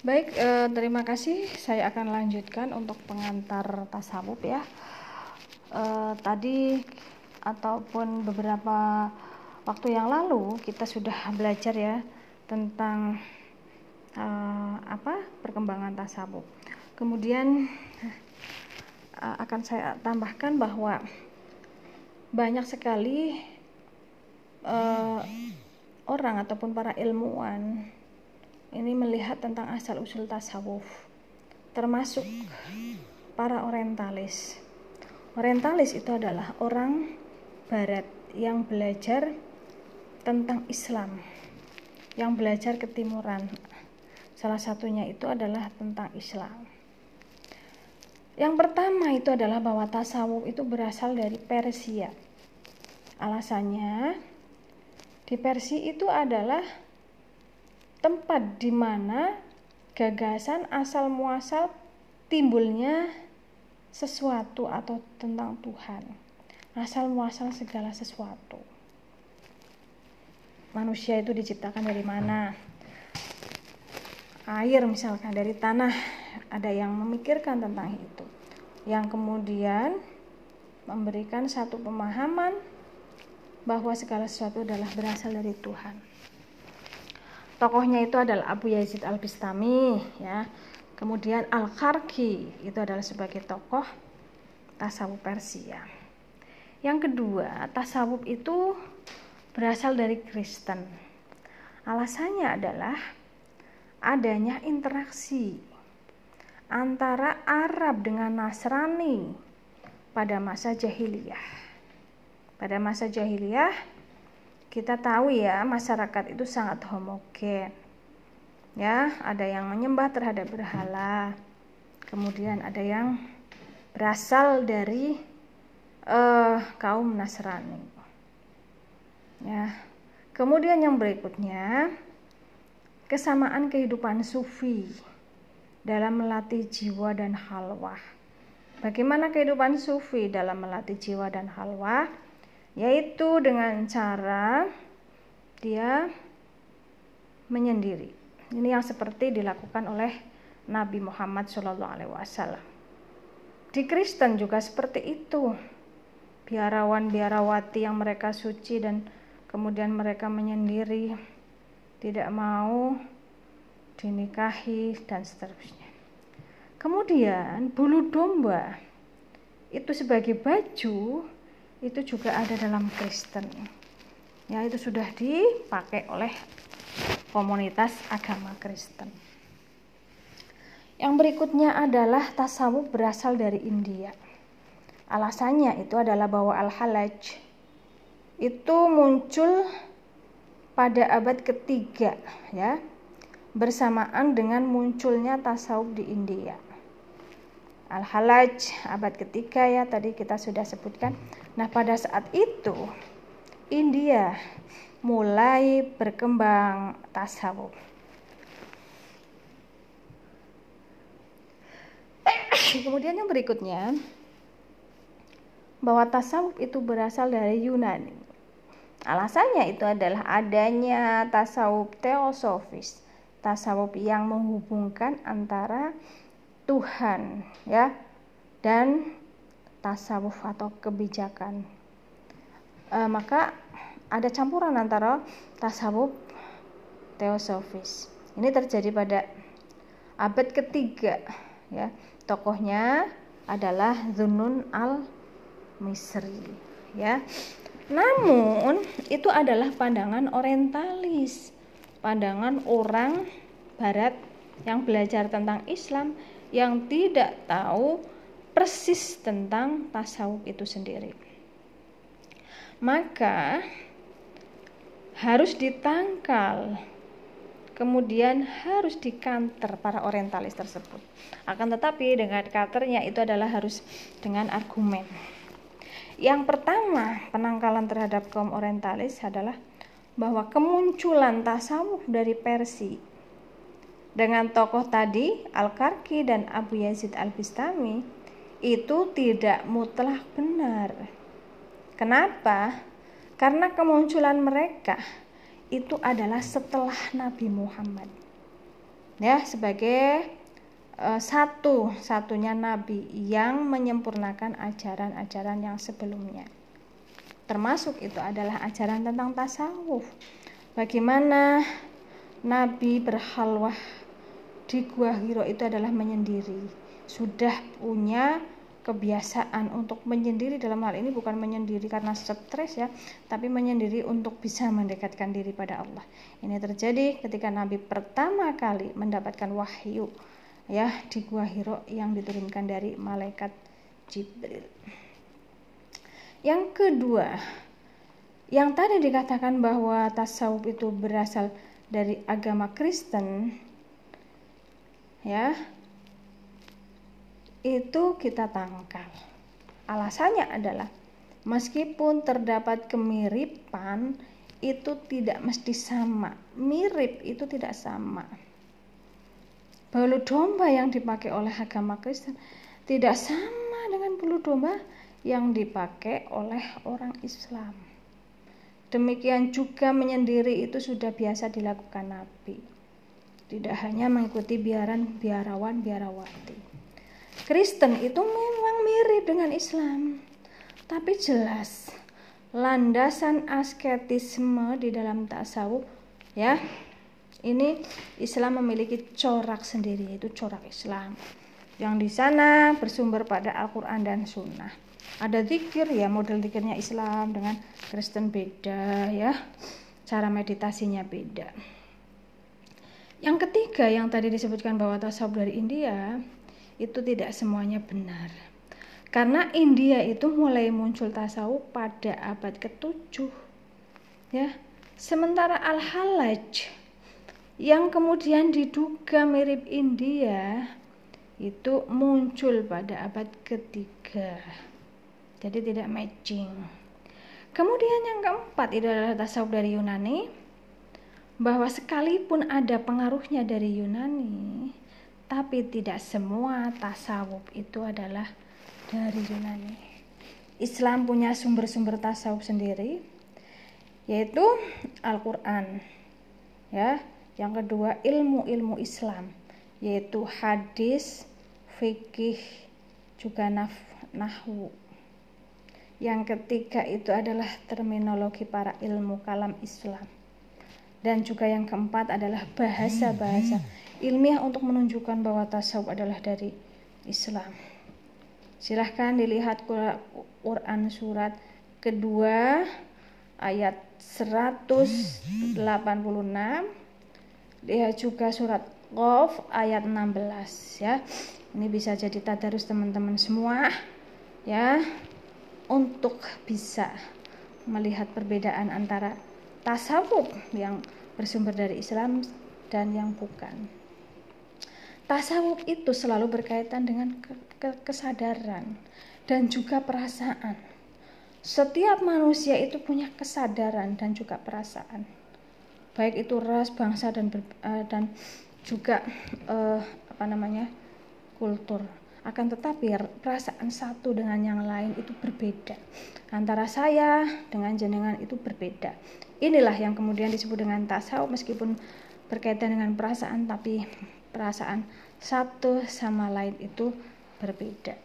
Baik, eh, terima kasih. Saya akan lanjutkan untuk pengantar tasawuf ya. Eh, tadi ataupun beberapa waktu yang lalu kita sudah belajar ya tentang eh, apa perkembangan tasawuf. Kemudian eh, akan saya tambahkan bahwa banyak sekali eh, orang ataupun para ilmuwan ini melihat tentang asal usul tasawuf termasuk para orientalis. Orientalis itu adalah orang barat yang belajar tentang Islam yang belajar ketimuran. Salah satunya itu adalah tentang Islam. Yang pertama itu adalah bahwa tasawuf itu berasal dari Persia. Alasannya di Persia itu adalah tempat di mana gagasan asal muasal timbulnya sesuatu atau tentang Tuhan. Asal muasal segala sesuatu. Manusia itu diciptakan dari mana? Air misalkan dari tanah. Ada yang memikirkan tentang itu. Yang kemudian memberikan satu pemahaman bahwa segala sesuatu adalah berasal dari Tuhan tokohnya itu adalah Abu Yazid Al Bistami ya. Kemudian Al Kharki itu adalah sebagai tokoh tasawuf Persia. Yang kedua tasawuf itu berasal dari Kristen. Alasannya adalah adanya interaksi antara Arab dengan Nasrani pada masa jahiliyah. Pada masa jahiliyah kita tahu ya masyarakat itu sangat homogen. Ya ada yang menyembah terhadap berhala kemudian ada yang berasal dari uh, kaum Nasrani. Ya kemudian yang berikutnya kesamaan kehidupan sufi dalam melatih jiwa dan halwah. Bagaimana kehidupan sufi dalam melatih jiwa dan halwah yaitu dengan cara dia menyendiri. Ini yang seperti dilakukan oleh Nabi Muhammad Wasallam. Di Kristen juga seperti itu. Biarawan biarawati yang mereka suci dan kemudian mereka menyendiri, tidak mau dinikahi dan seterusnya. Kemudian bulu domba itu sebagai baju itu juga ada dalam Kristen. Ya itu sudah dipakai oleh komunitas agama Kristen. Yang berikutnya adalah tasawuf berasal dari India. Alasannya itu adalah bahwa al-halaj itu muncul pada abad ketiga ya bersamaan dengan munculnya tasawuf di India Al-Halaj abad ketiga ya tadi kita sudah sebutkan. Nah pada saat itu India mulai berkembang tasawuf. Kemudian yang berikutnya bahwa tasawuf itu berasal dari Yunani. Alasannya itu adalah adanya tasawuf teosofis, tasawuf yang menghubungkan antara Tuhan ya dan tasawuf atau kebijakan. E, maka ada campuran antara tasawuf teosofis. Ini terjadi pada abad ketiga ya. Tokohnya adalah Zunun al Misri ya. Namun itu adalah pandangan orientalis pandangan orang barat yang belajar tentang Islam yang tidak tahu persis tentang tasawuf itu sendiri. Maka harus ditangkal, kemudian harus dikanter para orientalis tersebut. Akan tetapi dengan kanternya itu adalah harus dengan argumen. Yang pertama, penangkalan terhadap kaum orientalis adalah bahwa kemunculan tasawuf dari Persia dengan tokoh tadi Al-Karki dan Abu Yazid Al-Bistami itu tidak mutlak benar. Kenapa? Karena kemunculan mereka itu adalah setelah Nabi Muhammad. ya sebagai uh, satu satunya nabi yang menyempurnakan ajaran-ajaran yang sebelumnya termasuk itu adalah ajaran tentang tasawuf bagaimana nabi berhalwah di gua Hiro itu adalah menyendiri. Sudah punya kebiasaan untuk menyendiri dalam hal ini bukan menyendiri karena stres ya tapi menyendiri untuk bisa mendekatkan diri pada Allah. Ini terjadi ketika Nabi pertama kali mendapatkan wahyu ya di Gua Hiro yang diturunkan dari malaikat Jibril. Yang kedua yang tadi dikatakan bahwa tasawuf itu berasal dari agama Kristen ya itu kita tangkal. Alasannya adalah meskipun terdapat kemiripan itu tidak mesti sama. Mirip itu tidak sama. Bulu domba yang dipakai oleh agama Kristen tidak sama dengan bulu domba yang dipakai oleh orang Islam. Demikian juga menyendiri itu sudah biasa dilakukan Nabi. Tidak hanya mengikuti biaran biarawan biarawati. Kristen itu memang mirip dengan Islam, tapi jelas landasan asketisme di dalam tasawuf ya. Ini Islam memiliki corak sendiri yaitu corak Islam yang di sana bersumber pada Al-Qur'an dan Sunnah. Ada zikir ya model zikirnya Islam dengan Kristen beda ya. Cara meditasinya beda. Yang ketiga yang tadi disebutkan bahwa tasawuf dari India itu tidak semuanya benar. Karena India itu mulai muncul tasawuf pada abad ke-7. Ya. Sementara Al-Halaj yang kemudian diduga mirip India itu muncul pada abad ketiga. Jadi tidak matching. Kemudian yang keempat itu adalah tasawuf dari Yunani bahwa sekalipun ada pengaruhnya dari Yunani, tapi tidak semua tasawuf itu adalah dari Yunani. Islam punya sumber-sumber tasawuf sendiri yaitu Al-Qur'an. Ya, yang kedua ilmu-ilmu Islam yaitu hadis, fikih, juga naf nahwu. Yang ketiga itu adalah terminologi para ilmu kalam Islam. Dan juga yang keempat adalah bahasa-bahasa ilmiah untuk menunjukkan bahwa tasawuf adalah dari Islam. Silahkan dilihat Quran surat kedua ayat 186. Lihat juga surat Qaf ayat 16 ya. Ini bisa jadi tadarus teman-teman semua ya untuk bisa melihat perbedaan antara tasawuf yang bersumber dari Islam dan yang bukan. Tasawuf itu selalu berkaitan dengan kesadaran dan juga perasaan. Setiap manusia itu punya kesadaran dan juga perasaan. Baik itu ras, bangsa dan ber, uh, dan juga uh, apa namanya? kultur. Akan tetapi perasaan satu dengan yang lain itu berbeda. Antara saya dengan jenengan itu berbeda. Inilah yang kemudian disebut dengan tasawuf meskipun berkaitan dengan perasaan tapi perasaan satu sama lain itu berbeda.